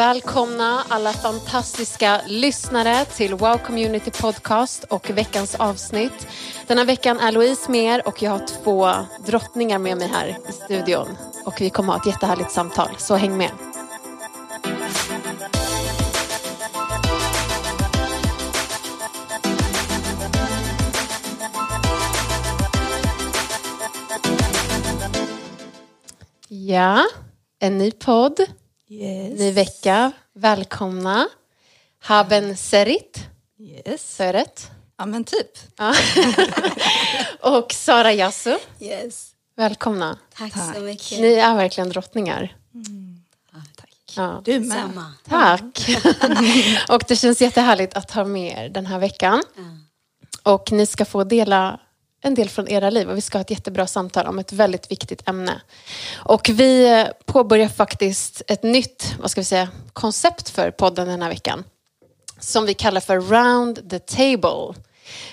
Välkomna alla fantastiska lyssnare till Wow Community Podcast och veckans avsnitt. Denna veckan är Louise med er och jag har två drottningar med mig här i studion. Och vi kommer ha ett jättehärligt samtal, så häng med. Ja, en ny podd, Yes. ny vecka. Välkomna. Haben Serit, Yes. så är rätt. Ja men typ. Ja. och Sara Yasu, Yes. välkomna. Tack, Tack. så mycket. Ni är verkligen drottningar. Tack. Ja. Du med. Samma. Tack. och det känns jättehärligt att ha med er den här veckan. Och ni ska få dela en del från era liv och vi ska ha ett jättebra samtal om ett väldigt viktigt ämne. Och vi påbörjar faktiskt ett nytt vad ska vi säga, koncept för podden den här veckan. Som vi kallar för Round the Table.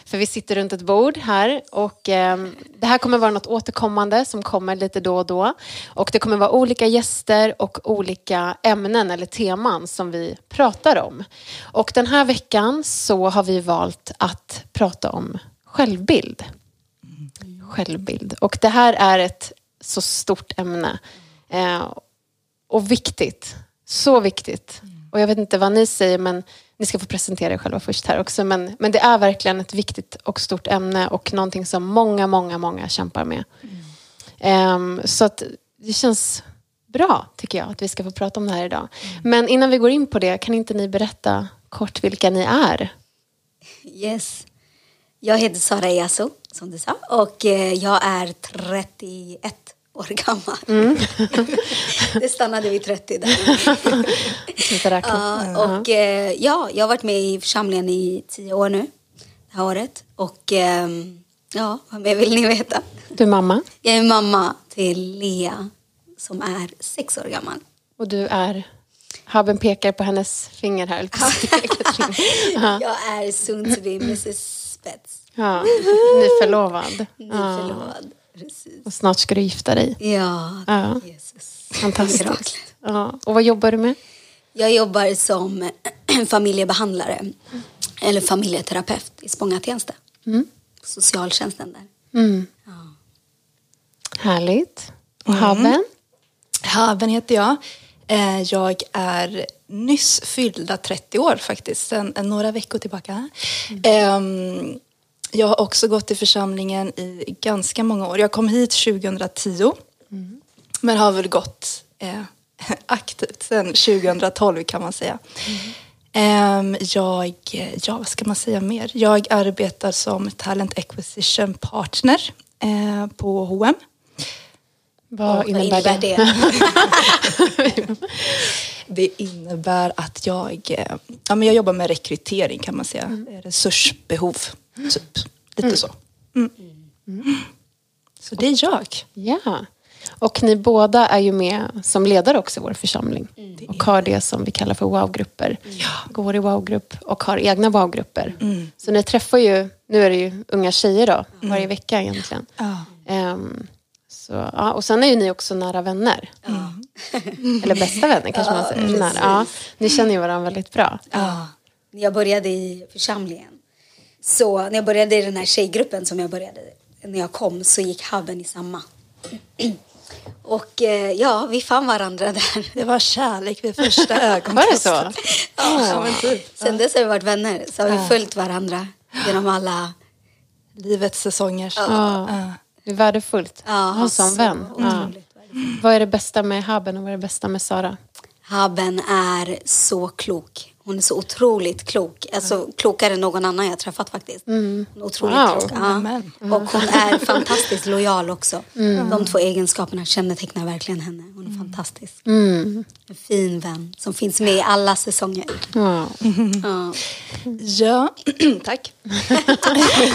För vi sitter runt ett bord här och eh, det här kommer vara något återkommande som kommer lite då och då. Och det kommer vara olika gäster och olika ämnen eller teman som vi pratar om. Och den här veckan så har vi valt att prata om självbild. Självbild. Och det här är ett så stort ämne. Eh, och viktigt. Så viktigt. Och jag vet inte vad ni säger, men ni ska få presentera er själva först här också. Men, men det är verkligen ett viktigt och stort ämne och någonting som många, många, många kämpar med. Ehm, så att det känns bra, tycker jag, att vi ska få prata om det här idag. Men innan vi går in på det, kan inte ni berätta kort vilka ni är? Yes. Jag heter Sara Yasso, som du sa, och eh, jag är 31 år gammal. Mm. det stannade vid 30 där. Ja, och eh, ja, jag har varit med i församlingen i tio år nu, det här året. Och ehm, ja, vad mer vill ni veta? Du är mamma Jag är mamma till Lea som är sex år gammal. och du är... Haben pekar på hennes finger här. Jag är soon to be Mrs Spets. Ja. Nyförlovad. Ja. Nyförlovad. Precis. Och snart ska du gifta dig. Ja, Ja. Jesus. Fantastiskt. Ja. Och vad jobbar du med? Jag jobbar som familjebehandlare eller familjeterapeut i Spånga-Tensta. Socialtjänsten där. Mm. Ja. Härligt. Och Haben? Haben heter jag. Eh, Jag är nyss fyllda 30 år faktiskt, sen eh, några veckor tillbaka. Ehm, Jag har också gått i församlingen i ganska många år. Jag kom hit 2010, men har väl gått eh, aktivt sen 2012 kan man säga. Ehm, Jag, ja vad ska man säga mer? Jag arbetar som Talent Acquisition Partner eh, på H&M. Vad innebär, det? det? Det innebär att jag, eh, ja, men jag jobbar med rekrytering kan man säga. Mm. Resursbehov, typ. Lite så. Mm. Så det är jag. Ja. Och ni båda är ju med som ledare också i vår församling. Och har det som vi kallar för wow-grupper. Går i wow-grupp och har egna wow-grupper. Så ni träffar ju, nu är det ju unga tjejer då, varje vecka egentligen. Ja. Ehm, så, ja, och sen är ju ni också nära vänner. Eller bästa vänner kanske man säger. Nära. Ja, ni känner ju varandra väldigt bra. Ja. När jag började i församlingen, så när jag började i den här tjejgruppen som jag började när jag kom så gick Haben i samma. Och eh, ja, vi fann varandra där. Det var kärlek vid första ögonkastet. Var det så? Ja, typ. Sen dess har vi varit vänner, så har vi följt varandra genom alla... Livets säsonger. Ja. Det är värdefullt Ja, att ha som så vän. Ja. Vad är det bästa med Haben och vad är det bästa med Sara? Haben är så klok. Hon är så otroligt klok. Alltså klokare än någon annan jag träffat faktiskt. Hon är otroligt Wow. klok. Ja. Amen. Och hon är fantastiskt lojal också. De två egenskaperna kännetecknar verkligen henne. Hon är fantastisk. En fin vän som finns med i alla säsonger. Ja. Ja. Ja, tack.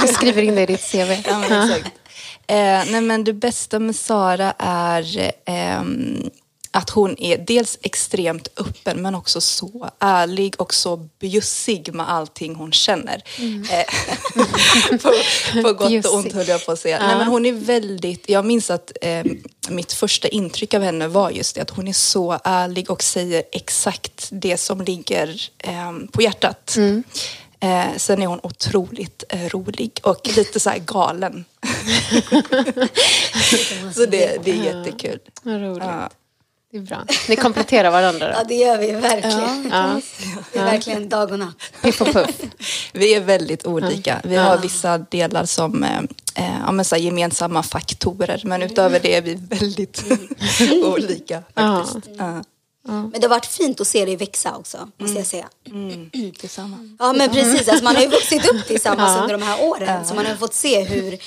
Jag skriver in det i ditt CV. Ja, men exakt. Nej, men det bästa med Sara är ehm, att hon är dels extremt öppen men också så ärlig och så bjussig med allting hon känner. Mm. Eh, på, på gott och ont höll jag på att säga. Nej, men hon är väldigt, jag minns att eh, mitt första intryck av henne var just det att hon är så ärlig och säger exakt det som ligger eh, på hjärtat. Mm. Eh, sen är hon otroligt eh, rolig och lite så här galen. så det, det är jättekul. Vad roligt. Ja. Det är bra. Ni kompletterar varandra Ja, då? det gör vi verkligen. Ja. Det är verkligen dag och natt. Piff och puff. Vi är väldigt olika. Vi har vissa delar som eh, eh, ja, men så här gemensamma faktorer men utöver det är vi väldigt olika faktiskt. Ja. Men det har varit fint att se dig växa också, måste jag säga. Tillsammans. Ja, men precis. Alltså, man har ju vuxit upp tillsammans Ja. under de här åren. Så man har fått se hur, eh,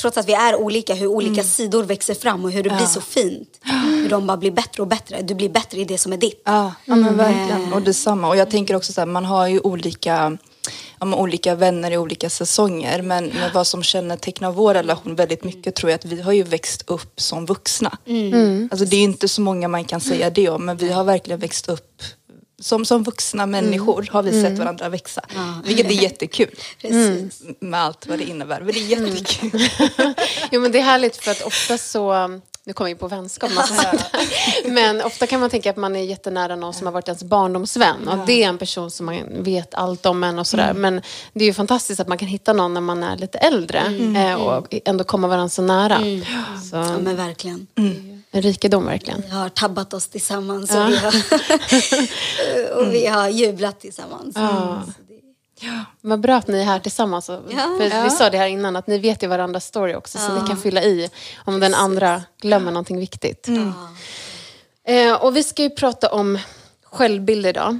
trots att vi är olika, hur olika sidor växer fram och hur det blir så fint. Hur de bara blir bättre och bättre. Du blir bättre i det som är ditt. Ja, ja men verkligen. Och detsamma. Och jag tänker också så här, man har ju olika, ja, men olika vänner i olika säsonger. Men, men vad som kännetecknar vår relation väldigt mycket tror jag att vi har ju växt upp som vuxna. Alltså det är ju inte så många man kan säga det om, men vi har verkligen växt upp som, som vuxna människor har vi sett varandra växa. Vilket är jättekul. Precis. Med allt vad det innebär. Men det är jättekul. Jo, men det är härligt för att ofta så... Nu kommer vi på vänskap. Men ofta kan man tänka att man är jättenära någon som har varit ens barndomsvän. Och det är en person som man vet allt om en och sådär. Men det är ju fantastiskt att man kan hitta någon när man är lite äldre. Eh, och ändå komma varandra så nära. Så, Ja, men verkligen. en rikedom verkligen. Vi har tabbat oss tillsammans och, vi, har, och vi har jublat tillsammans. Så det- Vad bra att ni är här tillsammans. Ja. för Vi sa det här innan, att ni vet ju varandras story också. Så ni kan fylla i om den andra glömmer någonting viktigt. Eh, och vi ska ju prata om självbild idag.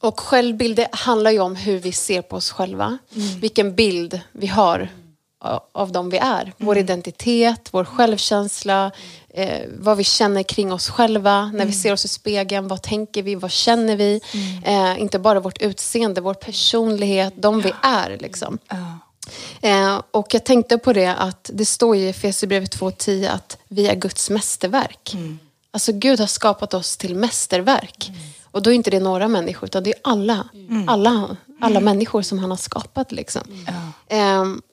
Och självbild handlar ju om hur vi ser på oss själva. Vilken bild vi har av dem vi är. Vår identitet, vår självkänsla, eh, vad vi känner kring oss själva. När vi ser oss i spegeln, vad tänker vi, vad känner vi? Eh, inte bara vårt utseende, vår personlighet, de vi är. Liksom. Eh, och jag tänkte på det att det står i Efesierbrevet 2.10 att vi är Guds mästerverk. Alltså Gud har skapat oss till mästerverk. Och då är inte det några människor utan det är alla, alla, alla människor som han har skapat. Liksom.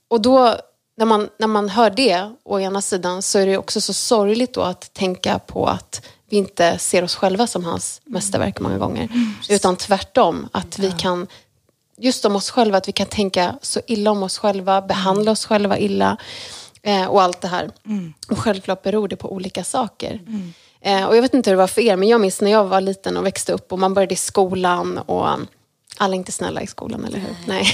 Och då när man, när man hör det å ena sidan så är det också så sorgligt då att tänka på att vi inte ser oss själva som hans mästerverk många gånger. Utan tvärtom, att vi kan just om oss själva, att vi kan tänka så illa om oss själva, behandla oss själva illa eh, och allt det här. Och självklart beror det på olika saker. Eh, och jag vet inte hur det var för er, men jag minns när jag var liten och växte upp och man började i skolan och alla är inte snälla i skolan, eller hur? Nej.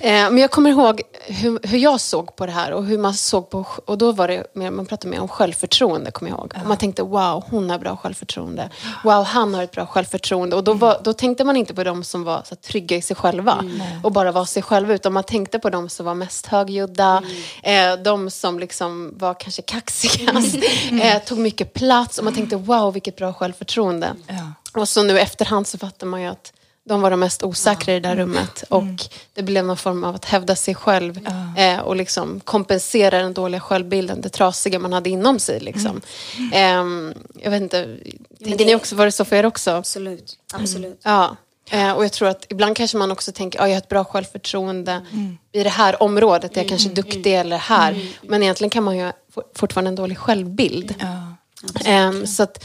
eh, men jag kommer ihåg hur, hur jag såg på det här och hur man såg på, och då var det mer, man pratade mer om självförtroende, kommer jag ihåg. Och man tänkte, wow, hon har bra självförtroende. Wow, han har ett bra självförtroende. Och då, var, då tänkte man inte på de som var så trygga i sig själva och bara var sig själva, utan man tänkte på de som var mest högljudda, eh, de som liksom var kanske kaxigast, eh, tog mycket plats och man tänkte, wow, vilket bra självförtroende. Ja. Och så nu efterhand så fattar man ju att de var de mest osäkra i det där rummet. Och det blev någon form av att hävda sig själv eh, och liksom kompensera den dåliga självbilden, det trasiga man hade inom sig. Liksom. Ehm, jag vet inte, tänker det- ni också, var det så för er också? Absolut. Absolut. Ja. Eh, och jag tror att ibland kanske man också tänker, ja, jag har ett bra självförtroende i det här området, jag är kanske duktig eller här. Men egentligen kan man ju fortfarande en dålig självbild. Ehm, så att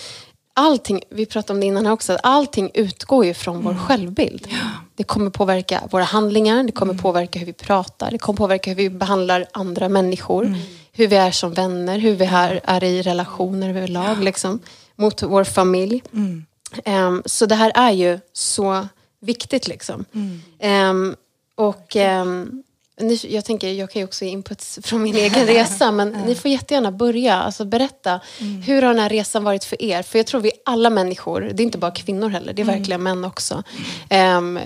allting, vi pratade om det innan här också, allting utgår ju från vår självbild. Det kommer påverka våra handlingar, det kommer påverka hur vi pratar, det kommer påverka hur vi behandlar andra människor, hur vi är som vänner, hur vi är, är i relationer överlag, liksom, mot vår familj. Ehm, så det här är ju så viktigt liksom. Ehm, och ehm, ni, jag tänker, jag kan ju också ge inputs från min egen resa, men ni får jättegärna börja. Alltså berätta, hur har den här resan varit för er? För jag tror vi alla människor, det är inte bara kvinnor heller, det är verkligen män också. Ehm,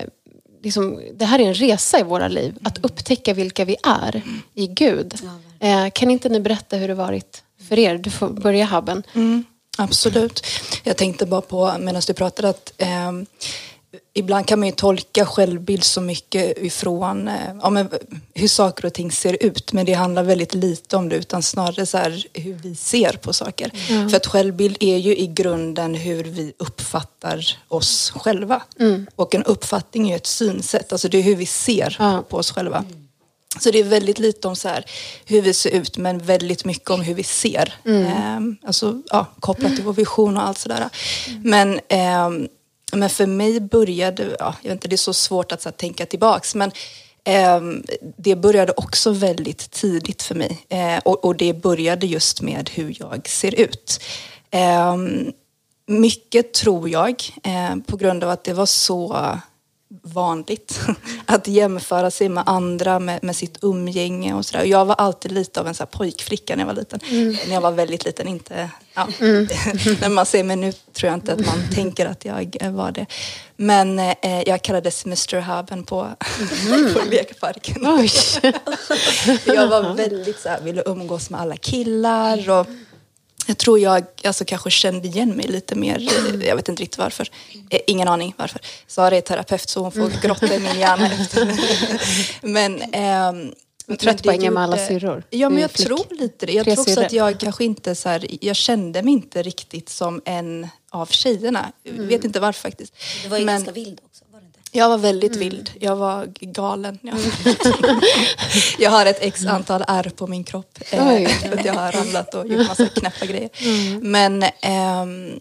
liksom, det här är en resa i våra liv, att upptäcka vilka vi är i Gud. Eh, kan inte ni berätta hur det varit för er? Du får börja Haben. Mm, absolut. Jag tänkte bara på, medan du pratade, att ehm, ibland kan man ju tolka självbild så mycket ifrån eh, ja, men, hur saker och ting ser ut. Men det handlar väldigt lite om det utan snarare så här, hur vi ser på saker. Mm. För att självbild är ju i grunden hur vi uppfattar oss själva. Mm. Och en uppfattning är ju ett synsätt, alltså det är hur vi ser ja. på oss själva. Så det är väldigt lite om så här, hur vi ser ut men väldigt mycket om hur vi ser. Mm. Eh, alltså ja, kopplat till vår vision och allt sådär. Mm. Men eh, men för mig började, ja, jag vet inte, det är så svårt att så, tänka tillbaks, men eh, det började också väldigt tidigt för mig. Eh, och, och, det började just med hur jag ser ut. Eh, mycket tror jag, eh, på grund av att det var så vanligt att jämföra sig med andra, med, med sitt umgänge och sådär. Jag var alltid lite av en så här pojkflicka när jag var liten. Mm. När jag var väldigt liten, inte... Ja. Mm. när man ser mig nu tror jag inte att man tänker att jag var det. Men eh, jag kallades Mr. Haben på, mm. på lekparken. jag var väldigt så här, ville umgås med alla killar och jag tror jag alltså, kanske kände igen mig lite mer. Jag vet inte riktigt varför. Eh, ingen aning varför. Sara är terapeut så hon får mm. grotta i min hjärna efter. men, ehm, Trött på hänga med alla syrror? Ja, men jag flick. tror lite det. Jag tror också att jag kanske inte så här, jag kände mig inte riktigt som en av tjejerna. Mm. vet inte varför faktiskt. Du var ju men, ganska vild också. Jag var väldigt mm. vild. Jag var galen. Ja. jag har ett x antal ärr på min kropp. Eh, jag har ramlat och gjort massa knäppa grejer. Mm. Men eh,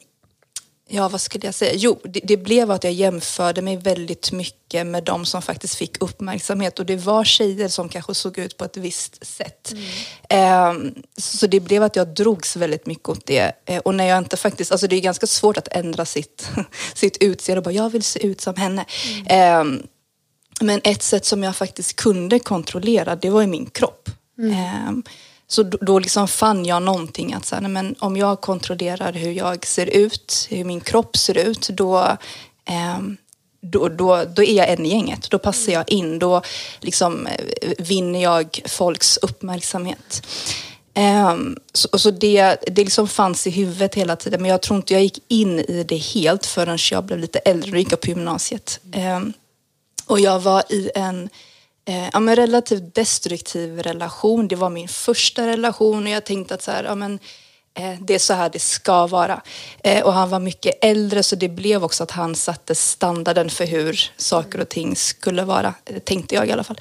Ja, vad skulle jag säga? Jo, det, det, blev att jag jämförde mig väldigt mycket med de som faktiskt fick uppmärksamhet och det var tjejer som kanske såg ut på ett visst sätt. Mm. Eh, så det blev att jag drogs väldigt mycket åt det. Eh, och när jag inte faktiskt, alltså det är ganska svårt att ändra sitt, sitt utseende och bara jag vill se ut som henne. Mm. Eh, men ett sätt som jag faktiskt kunde kontrollera det var i min kropp. Mm. Så då, då liksom fann jag någonting att så här, men om jag kontrollerar hur jag ser ut, hur min kropp ser ut, då, eh, då, då, då är jag en i gänget. Då passar jag in. Då liksom, eh, vinner jag folks uppmärksamhet. Um, så, så, det, det liksom fanns i huvudet hela tiden men jag tror inte jag gick in i det helt förrän jag blev lite äldre och gick på gymnasiet. Um, och jag var i en eh, ja, men relativt destruktiv relation. Det var min första relation och jag tänkte att så här, ja, men, eh, det är så här det ska vara. Eh, och han var mycket äldre så det blev också att han satte standarden för hur saker och ting skulle vara, eh, tänkte jag i alla fall.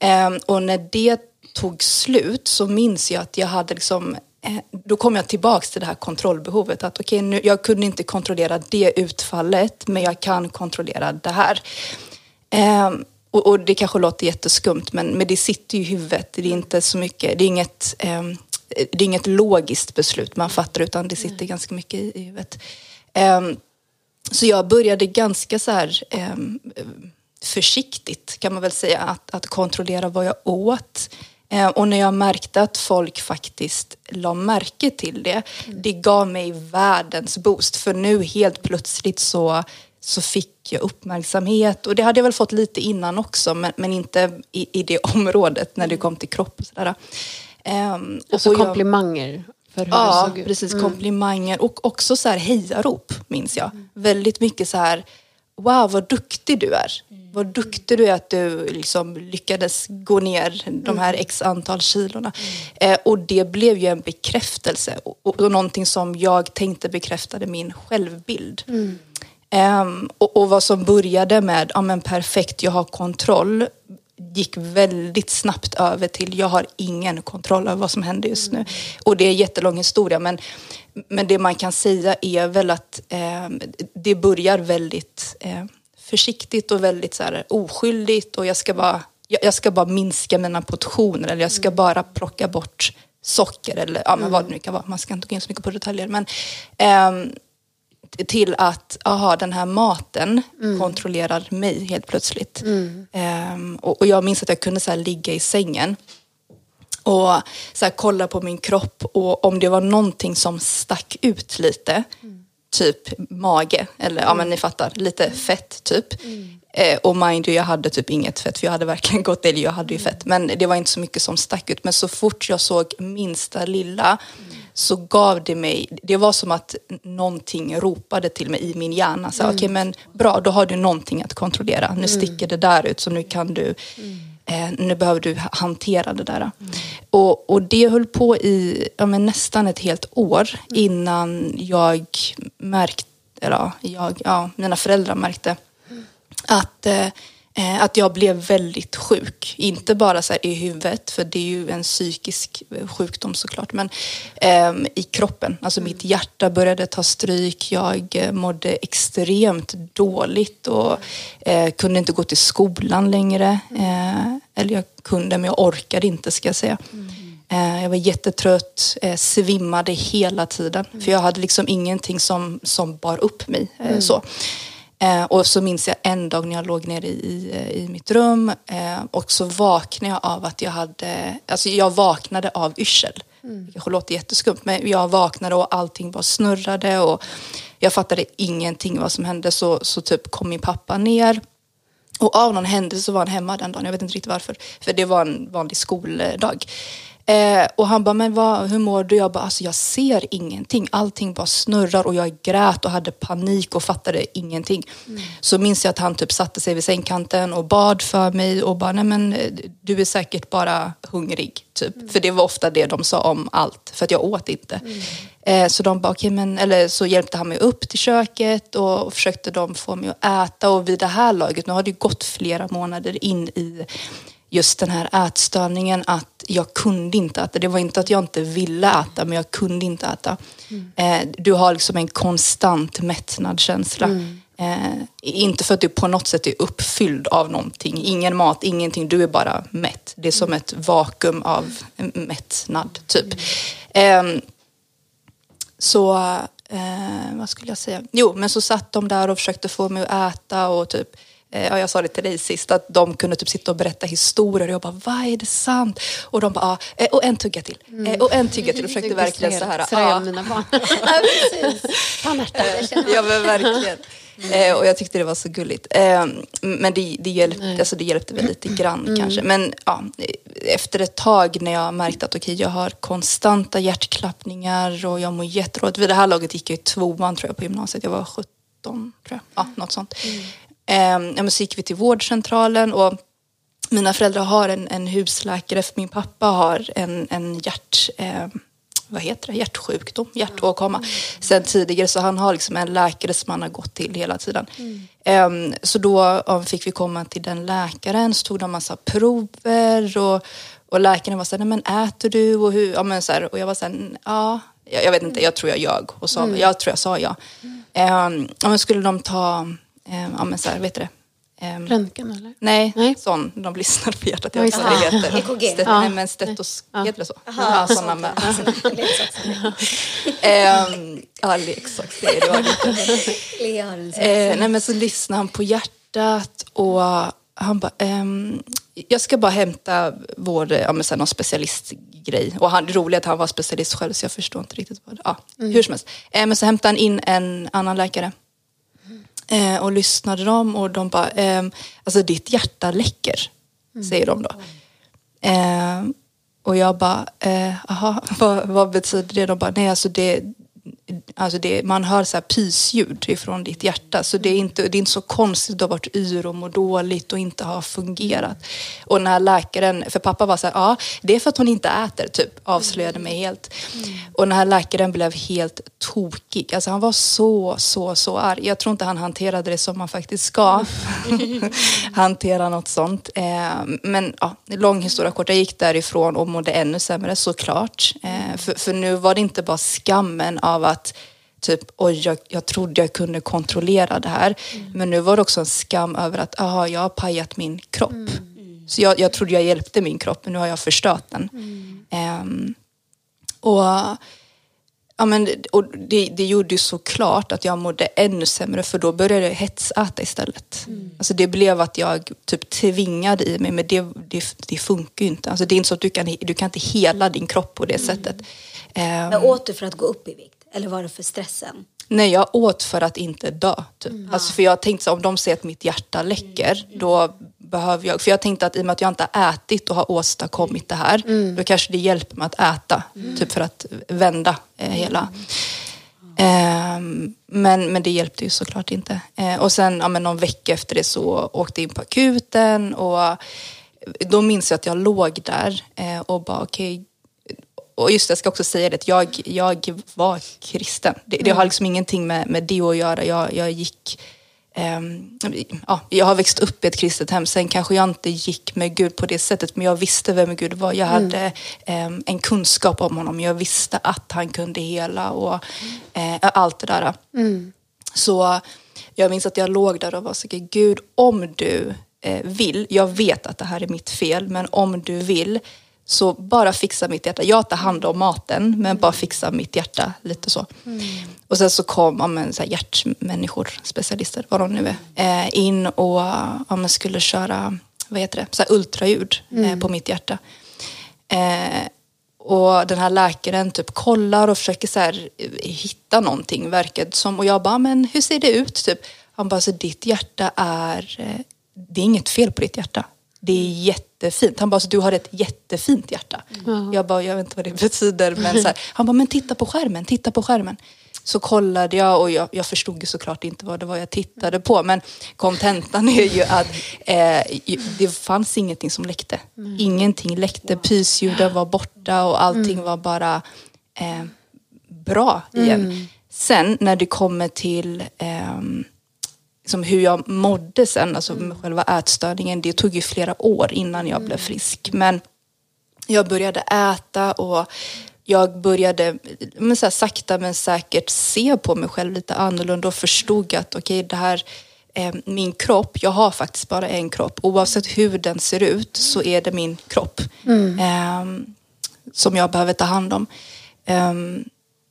Eh, och när det tog slut så minns jag att jag hade liksom eh, då kom jag tillbaks till det här kontrollbehovet. Att okej, okay, jag kunde inte kontrollera det utfallet, men jag kan kontrollera det här. Um, och, och, det kanske låter jätteskumt men, men det sitter ju i huvudet. Det är inte så mycket, det är inget, eh, det är inget logiskt beslut man fattar utan det sitter mm. ganska mycket i, i huvudet. Eh, så jag började ganska så här eh, försiktigt kan man väl säga att, att kontrollera vad jag åt. Eh, och när jag märkte att folk faktiskt la märke till det, mm. det gav mig världens boost. För nu helt plötsligt så så fick jag uppmärksamhet och det hade jag väl fått lite innan också men, men inte i, i det området när det kom till kropp och sådär. Alltså och komplimanger? För hur ja, såg ut. precis. Mm. Komplimanger och också så här hejarop minns jag. Mm. Väldigt mycket så här, wow vad duktig du är. Mm. Vad duktig du är att du liksom lyckades gå ner de här mm. x antal kilorna. Mm. Eh, och det blev ju en bekräftelse och, och, och någonting som jag tänkte bekräftade min självbild. Mm. Um, och, och, vad som började med, ja men perfekt, jag har kontroll, gick väldigt snabbt över till, jag har ingen kontroll över vad som händer just nu. Och det är en jättelång historia, men, men det man kan säga är väl att eh, det börjar väldigt eh, försiktigt och väldigt så här, oskyldigt och jag ska, bara, jag, ska bara minska mina portioner eller jag ska bara plocka bort socker eller ja, men vad det nu kan vara. Man ska inte gå in så mycket på detaljer. Men, eh, till att aha, den här maten mm. kontrollerar mig helt plötsligt. Mm. Um, och, och, jag minns att jag kunde så ligga i sängen och så kolla på min kropp och om det var någonting som stack ut lite mm. typ mage, eller ja men ni fattar, lite fett typ. Eh, och mind you, jag hade typ inget fett för jag hade verkligen gått, eller jag hade ju fett, men det var inte så mycket som stack ut. Men så fort jag såg minsta lilla så gav det mig, det var som att någonting ropade till mig i min hjärna. Så, Okej men bra, då har du någonting att kontrollera. Nu sticker det där ut så nu kan du Eh, nu behöver du hantera det där. Och, och det höll på i ja, nästan ett helt år innan jag märkte, eller jag, ja, mina föräldrar märkte att, eh, eh, att jag blev väldigt sjuk. Inte bara så i huvudet, för det är ju en psykisk sjukdom såklart, men eh, i kroppen. Alltså mitt hjärta började ta stryk, jag eh, mådde extremt dåligt och eh, kunde inte gå till skolan längre. Eh, eller jag kunde, men jag orkade inte ska jag säga. Mm. Jag var jättetrött, svimmade hela tiden. Mm. För jag hade liksom ingenting som, som bar upp mig. Mm. Så. Och så minns jag en dag när jag låg nere i, i mitt rum och så vaknade jag av att jag hade, alltså jag vaknade av yrsel. Mm. Det låter jätteskumt men jag vaknade och allting bara snurrade och jag fattade ingenting vad som hände så, så typ kom min pappa ner och av någon händelse så var han hemma den dagen, jag vet inte riktigt varför. För det var en vanlig skoldag. Eh, och han bara, men vad, hur mår du? Jag bara, alltså jag ser ingenting. Allting bara snurrar och jag grät och hade panik och fattade ingenting. Mm. Så minns jag att han typ satte sig vid sängkanten och bad för mig och bara, nej men du är säkert bara hungrig. Typ. Mm. För det var ofta det de sa om allt, för att jag åt inte. Mm. Eh, så de bara, okay, men, eller så hjälpte han mig upp till köket och försökte de få mig att äta. Och vid det här laget, nu har det gått flera månader in i just den här ätstörningen att jag kunde inte äta. Det var inte att jag inte ville äta, men jag kunde inte äta. Mm. Eh, du har liksom en konstant mättnadskänsla. Mm. Eh, inte för att du på något sätt är uppfylld av någonting. Ingen mat, ingenting. Du är bara mätt. Det är som ett vakuum av mättnad, typ. Mm. Eh, så, eh, vad skulle jag säga? Jo, men så satt de där och försökte få mig att äta och typ ja, jag sa det till dig sist, att de kunde typ sitta och berätta historier och jag bara, vad är det sant? Och de bara, ah, och en tugga till, mm. och en tugga till och försökte verkligen så här. Så ah. mina barn. ja, precis. ja, men verkligen. Mm. och jag tyckte det var så gulligt. men det, det, hjälpte, alltså det hjälpte väl lite grann mm. kanske. Men ja, efter ett tag när jag märkte att okay, jag har konstanta hjärtklappningar och jag mår jättedåligt. Vid det här laget gick jag i tvåan tror jag på gymnasiet. Jag var 17 tror jag. Ja, något sånt. Mm. Eh, så gick vi till vårdcentralen och mina föräldrar har en, en husläkare för min pappa har en, en hjärt... Eh, vad heter det? hjärtsjukdom, hjärtåkomma mm. sen tidigare. Så han har liksom en läkare som han har gått till hela tiden. Mm. Um, så då um, fick vi komma till den läkaren, så tog de massa prover och, och läkaren var så här, men äter du? Och, hur? Ja, men så här, och jag var så här, ja, jag, jag, vet inte, jag tror jag ljög och sa, mm. jag tror jag sa ja. Um, ja men skulle de ta eh, ja men så här, vet du det? Um, Röntgen eller? Nej, nej, sån. De lyssnar på hjärtat. Jag vet inte vad det heter. EKG? Stet, ja. Nej, men stetos... Ja. Heter det så? Aha, ja, såna med. um, ja, leksaker. Det var det eh, Nej, men så lyssnar han på hjärtat och han bara, um, jag ska bara hämta vår, ja men sen någon specialistgrej. Och han, det roliga är att han var specialist själv så jag förstår inte riktigt vad det Ja, mm. hur som helst. Eh, men så hämtade han in en annan läkare Eh, och lyssnade de och de bara, eh, alltså ditt hjärta läcker, mm. säger de då. Eh, och jag bara, jaha, eh, vad, vad, betyder det? De bara, nej alltså det, alltså det, man hör så här pysljud ifrån ditt hjärta. Så det är, inte, det är inte så konstigt att har varit yr och mår dåligt och inte har fungerat. Och när läkaren, för pappa var så här, ja det är för att hon inte äter, typ avslöjade mig helt. Mm. Och när läkaren blev helt tokig, alltså han var så, så, så arg. Jag tror inte han hanterade det som man faktiskt ska hantera något sånt. Eh, men ja, lång historia kort, jag gick därifrån och mådde ännu sämre såklart. Eh, för, för nu var det inte bara skammen av att typ oj, jag, jag trodde jag kunde kontrollera det här. Mm. Men nu var det också en skam över att aha, jag har pajat min kropp. Mm. Så jag, jag trodde jag hjälpte min kropp, men nu har jag förstört den. Um, och Ja, men, och det, det gjorde ju såklart att jag mådde ännu sämre för då började jag hetsäta istället. Mm. Alltså det blev att jag typ tvingade i mig men det, det, det funkar ju inte. Alltså det är inte så att du kan, du kan inte hela din kropp på det mm. sättet. Men åt du för att gå upp i vikt? Eller var det för stressen? Nej, jag åt för att inte dö. Typ. Alltså, för jag tänkte så, om de ser att mitt hjärta läcker, då behöver jag... För jag tänkte att i och med att jag inte har ätit och har åstadkommit det här, då kanske det hjälper mig att äta. Typ för att vända eh, hela. Ehm, men, men det hjälpte ju såklart inte. Eh, och sen ja, men någon vecka efter det så åkte jag in på akuten och då minns jag att jag låg där eh, och bara okej, och just jag ska också säga det, jag, jag var kristen. Det, det har liksom ingenting med, med det att göra. Jag, jag gick... ehm, ja, jag har växt upp i ett kristet hem. Sen kanske jag inte gick med Gud på det sättet, men jag visste vem Gud var. Jag hade ehm, en kunskap om honom. Jag visste att han kunde hela och eh, allt det där. Så jag minns att jag låg där och var så Gud, om du eh, vill, jag vet att det här är mitt fel, men om du vill, så bara fixa mitt hjärta. Jag tar hand om maten, men bara fixa mitt hjärta lite så. Och sen så kom ja, men, så här, hjärtmänniskor, specialister, vad de nu är, eh, in och ja, men, skulle köra vad heter det, så här, ultraljud eh, på mitt hjärta. Eh, och den här läkaren typ kollar och försöker så här, eh, hitta någonting, verkar som. Och jag bara, men hur ser det ut? Typ. Han bara, så ditt hjärta är, eh, det är inget fel på ditt hjärta. Det är jättefint. Han bara, så du har ett jättefint hjärta. Jag bara, jag vet inte vad det betyder. Men så här, han bara, men titta på skärmen, titta på skärmen. Så kollade jag och jag, jag förstod ju såklart inte vad det var jag tittade på. Men kontentan är ju att eh, det fanns ingenting som läckte. Ingenting läckte. Pysljuden var borta och allting var bara eh, bra igen. Sen när det kommer till ehm, liksom hur jag mådde sen, alltså med själva ätstörningen, det tog ju flera år innan jag blev frisk. Men jag började äta och jag började men så här, sakta men säkert se på mig själv lite annorlunda och förstod att okej, det här eh, min kropp, jag har faktiskt bara en kropp. Oavsett hur den ser ut så är det min kropp ehm, som jag behöver ta hand om. Ehm,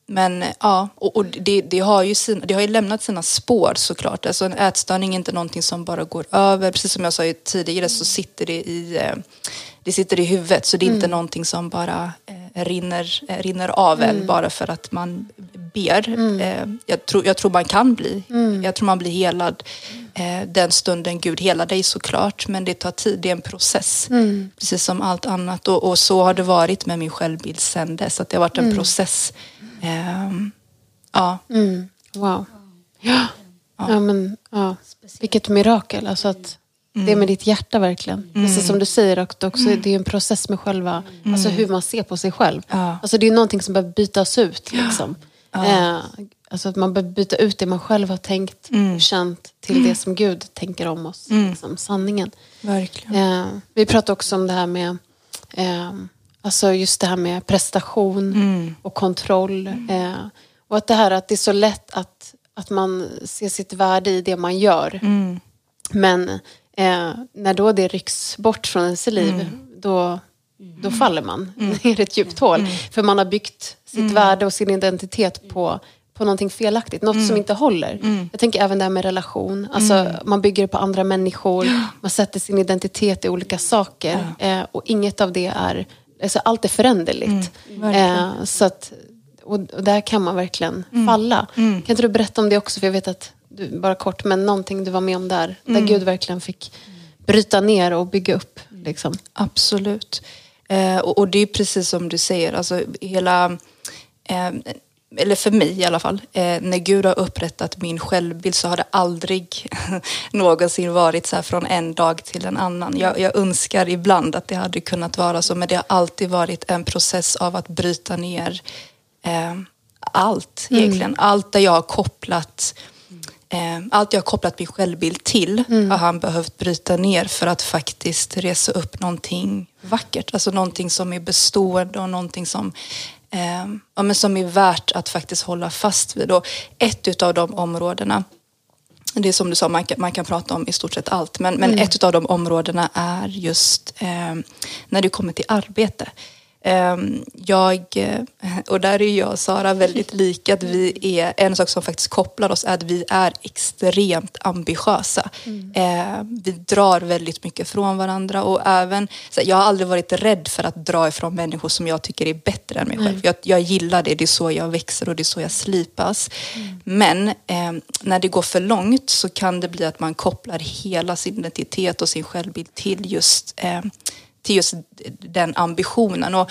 men ja, och, och det, det, har ju sina, det har ju lämnat sina spår såklart. Alltså en ätstörning är inte någonting som bara går över. Precis som jag sa tidigare så sitter det i, eh, det sitter i huvudet. Så det är inte någonting som bara eh, rinner, eh, rinner av en bara för att man ber. Eh, jag, tror, jag tror man kan bli. Jag tror man blir helad eh, den stunden Gud helar dig såklart. Men det tar tid, det är en process. Precis som allt annat. Och, och så har det varit med min självbild sen dess. Att det har varit en process. Ehm, ja. Mm. Wow. Ja. Ja, men, ja. Vilket mirakel. Alltså att Det är med ditt hjärta verkligen. Precis som du säger, och också, det är en process med själva, alltså hur man ser på sig själv. Ja. Alltså det är någonting som behöver bytas ut. Liksom. Eh, alltså att man behöver byta ut det man själv har tänkt och känt till det som Gud tänker om oss. Liksom, sanningen. Verkligen. Eh, vi pratade också om det här med eh, alltså just det här med prestation och kontroll. Eh, och att det här att det är så lätt att, att man ser sitt värde i det man gör. Men eh, när då det rycks bort från ens liv, då, då faller man ner i ett djupt hål. För man har byggt sitt värde och sin identitet på på någonting felaktigt, något som inte håller. Jag tänker även det här med relation. Alltså, Man bygger det på andra människor, man sätter sin identitet i olika saker. Eh, och inget av det är, alltså, allt är föränderligt. eh, så att, och, och där kan man verkligen falla. Kan inte du berätta om det också? För jag vet att, du, bara kort, men någonting du var med om där. Där Gud verkligen fick bryta ner och bygga upp. Liksom. Absolut. Eh, och, och det är precis som du säger, alltså hela, eh, eller för mig i alla fall, eh, när Gud har upprättat min självbild så har det aldrig någonsin varit så här från en dag till en annan. Jag, jag önskar ibland att det hade kunnat vara så, men det har alltid varit en process av att bryta ner eh, allt egentligen. Allt där jag har kopplat Eh, allt jag har kopplat min självbild till har han behövt bryta ner för att faktiskt resa upp någonting vackert. Alltså någonting som är bestående och någonting som, eh, ja, men som är värt att faktiskt hålla fast vid. Och ett av de områdena, det är som du sa, man kan, man kan prata om i stort sett allt, men, men ett av de områdena är just eh, när det kommer till arbete. Ehm, jag, eh, och där är jag och Sara väldigt lika, att vi är, en sak som faktiskt kopplar oss är att vi är extremt ambitiösa. Mm. Vi drar väldigt mycket från varandra och även, jag har aldrig varit rädd för att dra ifrån människor som jag tycker är bättre än mig själv. Jag, jag gillar det, det är så jag växer och det är så jag slipas. Mm. Men eh, när det går för långt så kan det bli att man kopplar hela sin identitet och sin självbild till just eh, till just den ambitionen. Och,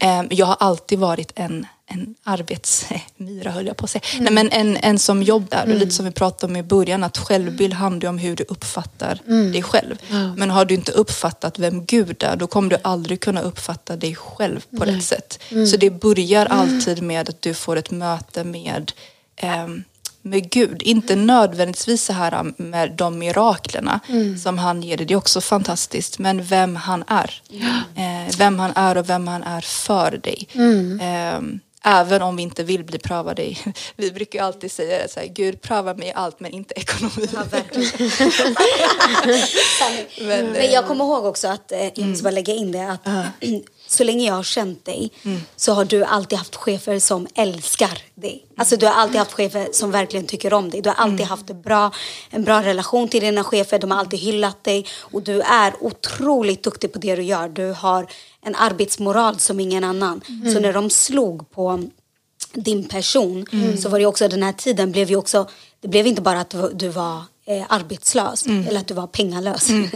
mm. eh, jag har alltid varit en, en arbetsmyra, höll jag på att säga. Mm. Nej, men en, en som jobbar, mm. lite som vi pratade om i början, att självbild handlar om hur du uppfattar mm. dig själv. Men har du inte uppfattat vem Gud är, då kommer du aldrig kunna uppfatta dig själv på rätt sätt. Mm. Så det börjar alltid med att du får ett möte med eh, med Gud. Inte nödvändigtvis så här med de miraklerna mm. som han ger dig. Det är också fantastiskt. Men vem han är. Eh, vem han är och vem han är för dig. Mm. Eh, även om vi inte vill bli prövade. Vi brukar ju alltid säga det så här, Gud pröva mig i allt men inte ekonomi. Ja, men, men, jag kommer ihåg också att, eh, jag måste bara lägga in det, att uh. så länge jag har känt dig mm. så har du alltid haft chefer som älskar dig. Alltså du har alltid haft chefer som verkligen tycker om dig. Du har alltid mm. haft en bra, en bra relation till dina chefer. De har alltid hyllat dig och du är otroligt duktig på det du gör. Du har en arbetsmoral som ingen annan. Mm. Så när de slog på din person mm. så var det också den här tiden blev ju också det blev inte bara att du var eh, arbetslös mm. eller att du var pengalös. Mm.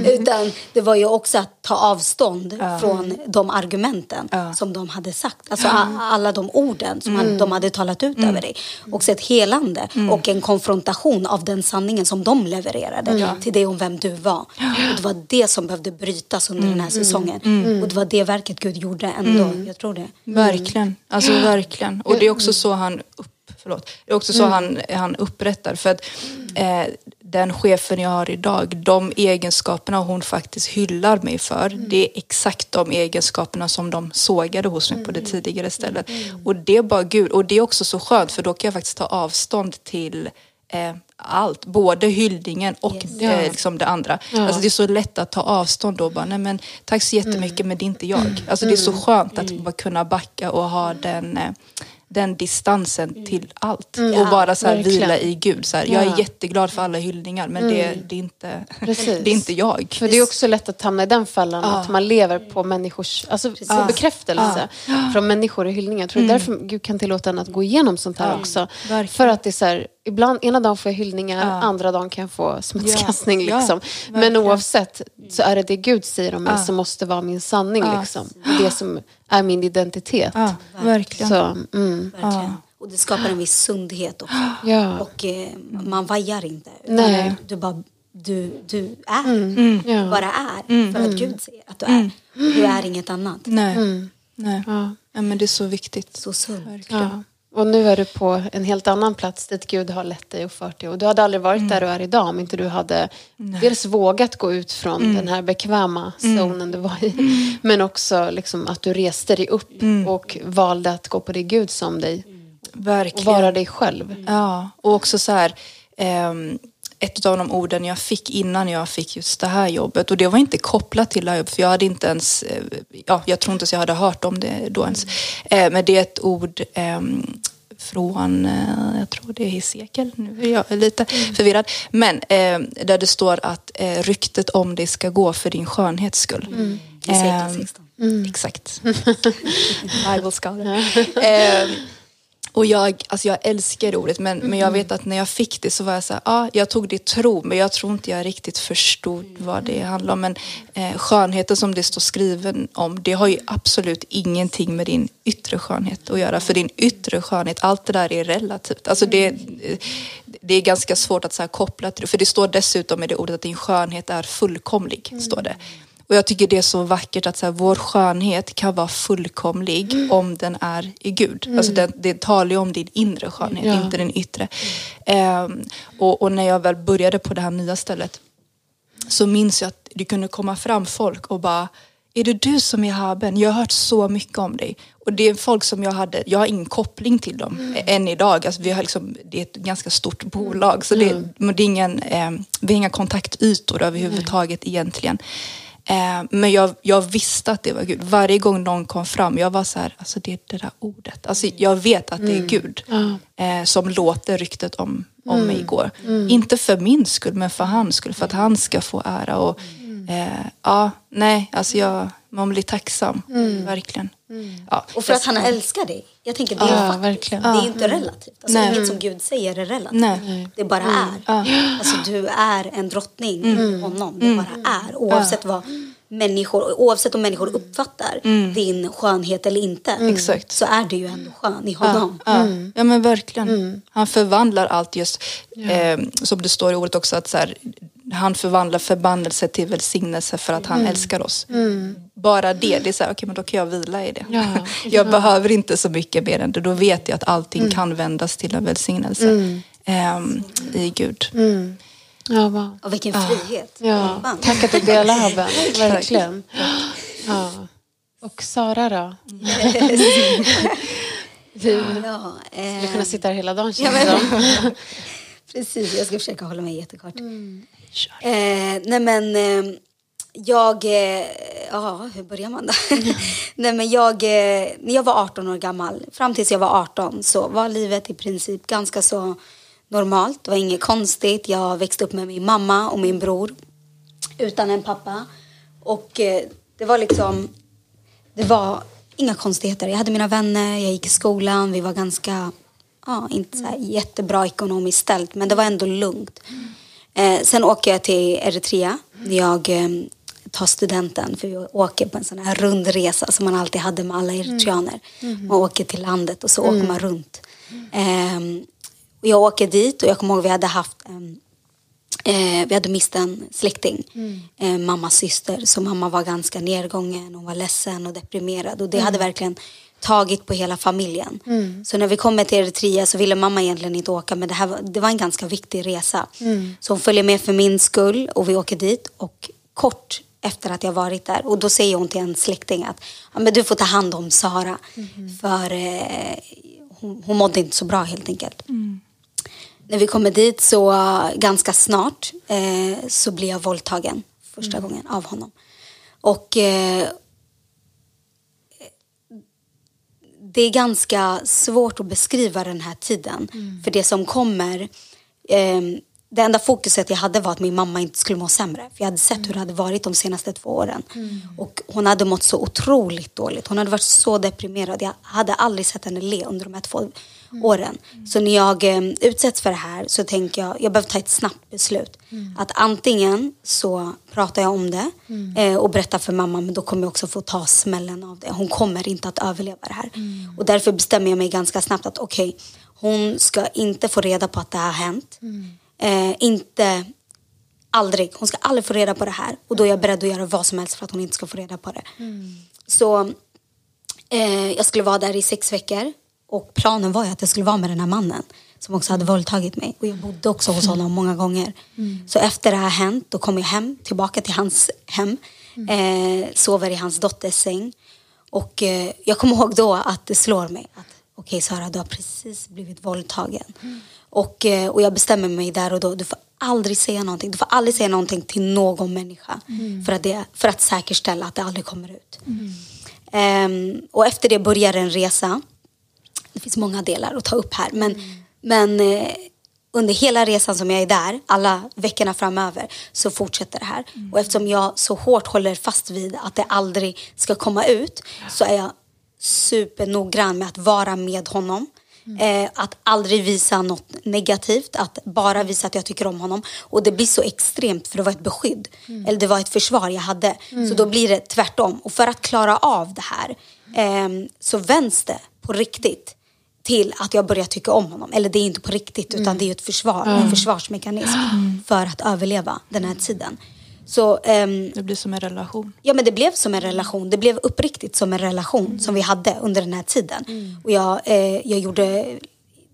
Utan det var ju också att ta avstånd från de argumenten som de hade sagt. Alltså alla de orden som mm. de hade talat ut över dig. Och ett helande och en konfrontation av den sanningen som de levererade till dig om vem du var. Och det var det som behövde brytas under den här säsongen. Och det var det verket Gud gjorde ändå. Jag tror det. Verkligen. Alltså verkligen. Och det är också så han upp förlåt. Det är också så mm. han, han upprättar. För att eh, den chefen jag har idag, de egenskaperna hon faktiskt hyllar mig för, mm. det är exakt de egenskaperna som de sågade hos mig på det mm. tidigare stället. Mm. Och det är bara Gud. Och det är också så skönt för då kan jag faktiskt ta avstånd till eh, allt, både hyllningen och yes. eh, liksom det andra. Ja. Alltså det är så lätt att ta avstånd då bara, nej men tack så jättemycket mm. men det är inte jag. Alltså det är så skönt att bara kunna backa och ha den eh, den distansen mm. till allt. Mm. Och bara så här, vila i Gud. Så här, ja. Jag är jätteglad för alla hyllningar men mm. det, det, är inte, det är inte jag. För det är också lätt att hamna i den fällan att man lever på människors alltså, ja. bekräftelse från människor i hyllningar. Jag tror mm. därför Gud kan tillåta en att gå igenom sånt här också. Verkligen. För att det är så här, ibland, ena dagen får jag hyllningar, andra dagen kan jag få smutskastning. Liksom. Men oavsett så är det det Gud säger om mig som måste vara min sanning. Liksom. Det som är min identitet. Ja, verkligen. Så, mm. verkligen. Och det skapar en viss sundhet också. Ja. Och eh, man vajar inte. Nej. Du bara du, du är. Mm. Mm. Du bara är. Mm. För att Gud säger att du är. Du är inget annat. Nej. Nej. Ja. ja. men det är så viktigt. Så sunt. Ja. Och nu är du på en helt annan plats dit Gud har lett dig och fört dig. Och du hade aldrig varit mm. där du är idag om inte du hade Nej. dels vågat gå ut från mm. den här bekväma mm. zonen mm. du var i. Mm. Men också liksom att du reste dig upp mm. och valde att gå på det Gud som dig. Verkligen. Och vara dig själv. Ja, och också så här... Um, ett av de orden jag fick innan jag fick just det här jobbet. Och det var inte kopplat till det här jobbet, för jag hade inte ens, eh, ja, jag tror inte att jag hade hört om det då ens. Eh, men det är ett ord eh, från, eh, jag tror det är Hesekiel, nu är jag lite mm. förvirrad. Men eh, där det står att ryktet om dig ska gå för din skönhets skull. Mm. Hesekiel 16. Mm. Exakt. Bible scholar. Och jag, alltså jag älskar ordet men, mm. men jag vet att när jag fick det så var jag så här, ja, jag tog det i tro men jag tror inte jag riktigt förstod vad det handlar om. Men eh, skönheten som det står skriven om, det har ju absolut ingenting med din yttre skönhet att göra. För din yttre skönhet, allt det där är relativt. Alltså det, det är ganska svårt att så koppla till det. För det står dessutom i det ordet att din skönhet är fullkomlig. Står det. Och jag tycker det är så vackert att så här, vår skönhet kan vara fullkomlig mm. om den är i Gud. Mm. Alltså det, det talar ju om din inre skönhet, ja. inte den yttre. Um, och, och, när jag väl började på det här nya stället så minns jag att det kunde komma fram folk och bara är det du som är Haben? Jag har hört så mycket om dig. Och det är folk som jag hade, jag har ingen koppling till dem mm. än idag. Alltså vi har liksom, det är ett ganska stort bolag så det, mm. det är ingen, eh, vi har inga kontaktytor överhuvudtaget mm. egentligen. Eh, men jag, jag visste att det var Gud. Varje gång någon kom fram, jag var så här, alltså det är det där ordet. Alltså jag vet att det är Gud eh, som låter ryktet om, om mig går. Inte för min skull, men för hans skull. För att han ska få ära. Och, eh, ja, nej, alltså jag, man blir tacksam. Verkligen. Ja, Och för att han älskar dig. Jag tänker det är, Ja, faktiskt, det är inte relativt. Alltså, Nej. inget som Gud säger är relativt. Nej. Det bara är. Alltså, du är en drottning i honom. Det bara är. Oavsett vad människor, oavsett om människor uppfattar din skönhet eller inte. Exakt. Så är du ju ändå skön i honom. Ja, ja men verkligen. Han förvandlar allt just, eh, som det står i ordet också, att så här, han förvandlar förbannelse till välsignelse för att han älskar oss. Bara det, det är så här, okej men då kan jag vila i det. Ja. jag behöver inte så mycket mer än det, då vet jag att allting kan vändas till en välsignelse ehm, i Gud. Ja, wow. Och vilken frihet. Ja, Fan. tack att du delar Haben. Verkligen. Ja. Och Sara då? Du Ja, eh, skulle kunna sitta här hela dagen Ja, känns som. men, precis, jag ska försöka hålla mig jättekort. Eh, nej men eh, jag, eh, ja hur börjar man då? nej men jag, eh, när jag var 18 år gammal, fram tills jag var 18 så var livet i princip ganska så normalt. Det var inget konstigt. Jag växte upp med min mamma och min bror utan en pappa. Och eh, det var liksom, det var inga konstigheter. Jag hade mina vänner, jag gick i skolan, vi var ganska, ja inte så här jättebra ekonomiskt ställt men det var ändå lugnt. Eh, sen åker jag till Eritrea jag eh, tar studenten för vi åker på en sån här rundresa som man alltid hade med alla eritreaner. Man åker till landet och så åker man runt. Eh, jag åker dit och jag kommer ihåg vi hade haft en Eh, vi hade mist en släkting, eh, mammas syster. Så mamma var ganska nedgången, hon var ledsen och deprimerad. Och det hade verkligen tagit på hela familjen. Så när vi kommer till Eritrea så ville mamma egentligen inte åka. Men det, här var, det var en ganska viktig resa. Så hon följer med för min skull och vi åker dit. Och kort efter att jag varit där. Och då säger hon till en släkting att ja, men du får ta hand om Sara. För eh, hon, hon mådde inte så bra helt enkelt. När vi kommer dit så ganska snart eh, så blir jag våldtagen första gången av honom. Och eh, det är ganska svårt att beskriva den här tiden. För det som kommer, eh, det enda fokuset jag hade var att min mamma inte skulle må sämre. För jag hade sett hur det hade varit de senaste två åren. Och hon hade mått så otroligt dåligt. Hon hade varit så deprimerad. Jag hade aldrig sett henne le under de här två åren. Så när jag eh, utsätts för det här så tänker jag, jag behöver ta ett snabbt beslut. Att antingen så pratar jag om det eh, och berättar för mamma men då kommer jag också få ta smällen av det. Hon kommer inte att överleva det här. Och därför bestämmer jag mig ganska snabbt att okej, hon ska inte få reda på att det har hänt. Eh, inte, aldrig, hon ska aldrig få reda på det här. Och då är jag beredd att göra vad som helst för att hon inte ska få reda på det. Så eh, jag skulle vara där i sex veckor. Och planen var ju att jag skulle vara med den här mannen som också hade våldtagit mig. Och jag bodde också hos honom många gånger. Så efter det här hänt, då kom jag hem, tillbaka till hans hem. Eh, sover i hans dotters säng. Och eh, jag kommer ihåg då att det slår mig att okej Sara, du har precis blivit våldtagen. Och, eh, och jag bestämmer mig där och då, du får aldrig säga någonting. Du får aldrig säga någonting till någon människa. För, att det, för att säkerställa att det aldrig kommer ut. Ehm, och efter det börjar en resa. Det finns många delar att ta upp här. Men, men eh, under hela resan som jag är där, alla veckorna framöver, så fortsätter det här. Och eftersom jag så hårt håller fast vid att det aldrig ska komma ut så är jag supernoggrann med att vara med honom. Eh, att aldrig visa något negativt, att bara visa att jag tycker om honom. Och det blir så extremt för det var ett beskydd. Eller det var ett försvar jag hade. Så då blir det tvärtom. Och för att klara av det här eh, så vänds det på riktigt till att jag börjar tycka om honom. Eller det är inte på riktigt utan det är ett försvar, en försvarsmekanism för att överleva den här tiden. Så ehm, Det blir som en relation. Ja men det blev som en relation. Det blev uppriktigt som en relation som vi hade under den här tiden. Och jag, eh, jag gjorde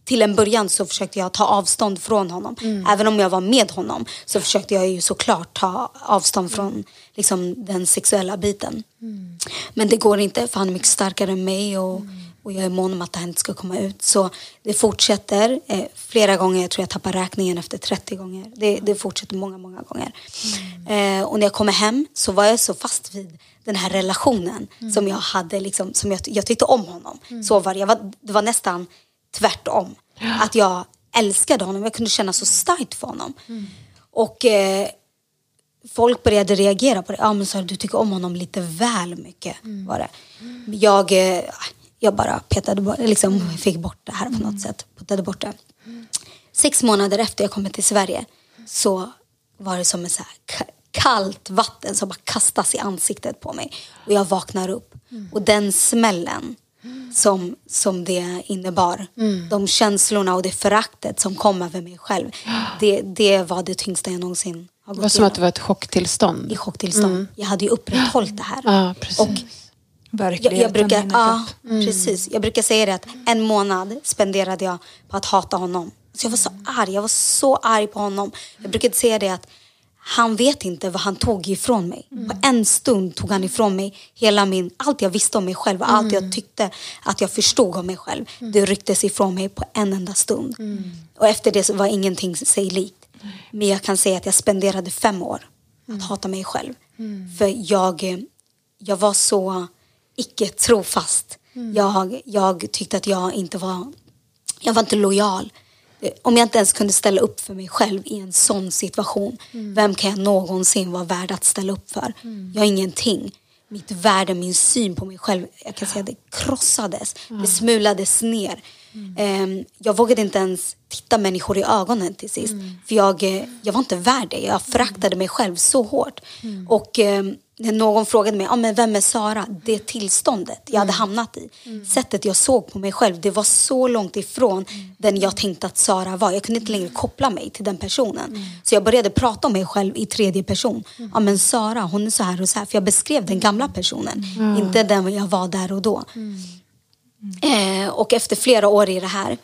till en början så försökte jag ta avstånd från honom. Även om jag var med honom så försökte jag ju såklart ta avstånd från liksom, den sexuella biten. Men det går inte för han är mycket starkare än mig och, och jag är mån om att det här inte ska komma ut. Så det fortsätter eh, flera gånger. Jag tror jag tappar räkningen efter 30 gånger. Det, det fortsätter många, många gånger. Eh, och när jag kommer hem så var jag så fast vid den här relationen som jag hade, liksom, som jag, jag tyckte om honom. Så var det. Jag var, det var nästan tvärtom. Att jag älskade honom. Jag kunde känna så starkt för honom. Och eh, folk började reagera på det. Ja, men så du tycker om honom lite väl mycket. Var det. Jag, eh, jag bara petade bort, liksom fick bort det här på något sätt. Puttade bort det. Sex månader efter jag kommit till Sverige så var det som ett så kallt vatten som bara kastas i ansiktet på mig. Och jag vaknar upp. Och den smällen som, som det innebar. De känslorna och det föraktet som kom över mig själv. Det, det var det tyngsta jag någonsin har Det gått var som att det var ett chocktillstånd. i chocktillstånd. Jag hade ju upprätthållit det här. Ja, precis. Och Verkligheten jag, brukar, i en ja, kropp. precis. jag brukar säga det att en månad spenderade jag på att hata honom. Så jag var så arg, jag var så arg på honom. Jag brukade säga det att han vet inte vad han tog ifrån mig. På en stund tog han ifrån mig hela min, allt jag visste om mig själv och allt jag tyckte att jag förstod om mig själv. Det rycktes ifrån mig på en enda stund. Och efter det var ingenting sig likt. Men jag kan säga att jag spenderade fem år att hata mig själv. För jag, jag var så icke trofast. Jag, jag tyckte att jag inte var, jag var inte lojal. Om jag inte ens kunde ställa upp för mig själv i en sån situation, vem kan jag någonsin vara värd att ställa upp för? Jag är ingenting. Mitt värde, min syn på mig själv, jag kan säga det krossades. Det smulades ner. Ehm, jag vågade inte ens titta människor i ögonen till sist. För jag, eh, jag var inte värd det. Jag föraktade mig själv så hårt. Och ehm, någon frågade mig, ah, men vem är Sara? Det tillståndet jag hade hamnat i. Sättet jag såg på mig själv, det var så långt ifrån den jag tänkte att Sara var. Jag kunde inte längre koppla mig till den personen. Så jag började prata om mig själv i tredje person. Ja men Sara, hon är så här och så här. För jag beskrev den gamla personen, inte den jag var där och då. Eh, och efter flera år i det här,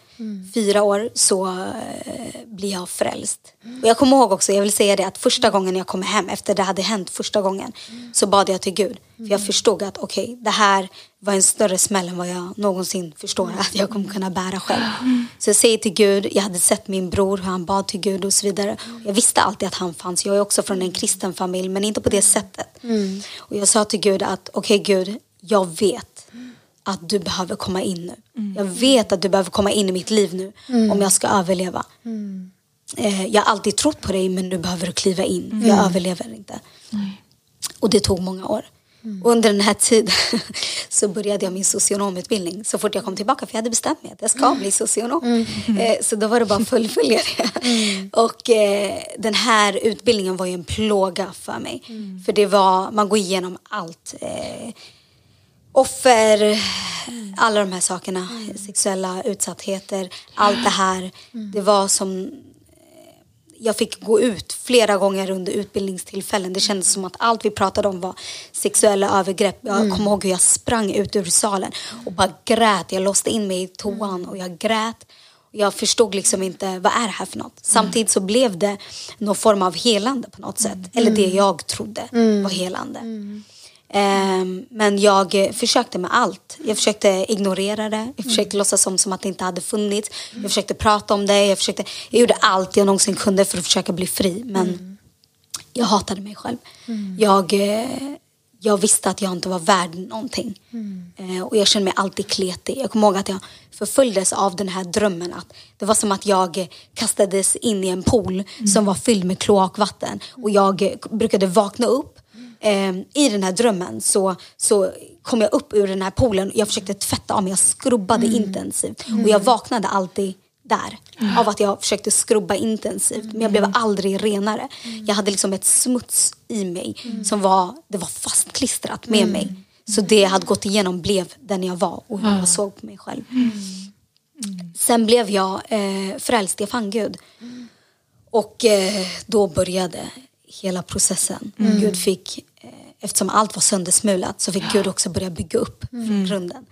fyra år, så eh, blir jag frälst. Och jag kommer ihåg också, jag vill säga det, att första gången jag kom hem, efter det hade hänt första gången, så bad jag till Gud. För jag förstod att okej, det här var en större smäll än vad jag någonsin förstår att jag kommer kunna bära själv. Så jag säger till Gud, jag hade sett min bror, hur han bad till Gud och så vidare. Jag visste alltid att han fanns. Jag är också från en kristen familj, men inte på det sättet. Och jag sa till Gud att okej Gud, jag vet att du behöver komma in nu. Jag vet att du behöver komma in i mitt liv nu om jag ska överleva. Eh, jag har alltid trott på dig men nu behöver du kliva in. för Jag överlever inte. Och det tog många år. Och under den här tiden så började jag min socionomutbildning så fort jag kom tillbaka. För jag hade bestämt mig att jag ska bli socionom. Eh, så då var det bara att fullfölja det. Och eh, den här utbildningen var ju en plåga för mig. För det var, man går igenom allt. Eh, offer, alla de här sakerna, sexuella utsattheter, allt det här. Det var som jag fick gå ut flera gånger under utbildningstillfällen. Det kändes som att allt vi pratade om var sexuella övergrepp. Jag kommer ihåg hur jag sprang ut ur salen och bara grät. Jag låste in mig i toan och jag grät. Jag förstod liksom inte, vad är det här för något? Samtidigt så blev det någon form av helande på något sätt. Eller det jag trodde var helande. Ehm, men jag försökte med allt. Jag försökte ignorera det. Jag försökte låtsas som, som att det inte hade funnits. Jag försökte prata om det. Jag, försökte, jag gjorde allt jag någonsin kunde för att försöka bli fri. Men jag hatade mig själv. Jag, eh, jag visste att jag inte var värd någonting. Eh, och jag kände mig alltid kletig. Jag kommer ihåg att jag förföljdes av den här drömmen. Att det var som att jag kastades in i en pool som var fylld med kloakvatten. Och jag brukade vakna upp eh, i den här drömmen så, så kom jag upp ur den här poolen. Jag försökte tvätta av mig, jag skrubbade intensivt. Och jag vaknade alltid där. Av att jag försökte skrubba intensivt. Men jag blev aldrig renare. Jag hade liksom ett smuts i mig som var, det var fastklistrat med mig. Så det jag hade gått igenom blev den jag var och hur jag såg på mig själv. Sen blev jag eh, frälst, jag fann Gud. Och eh, då började hela processen. Gud fick eftersom allt var söndersmulat så fick Gud också börja bygga upp från grunden.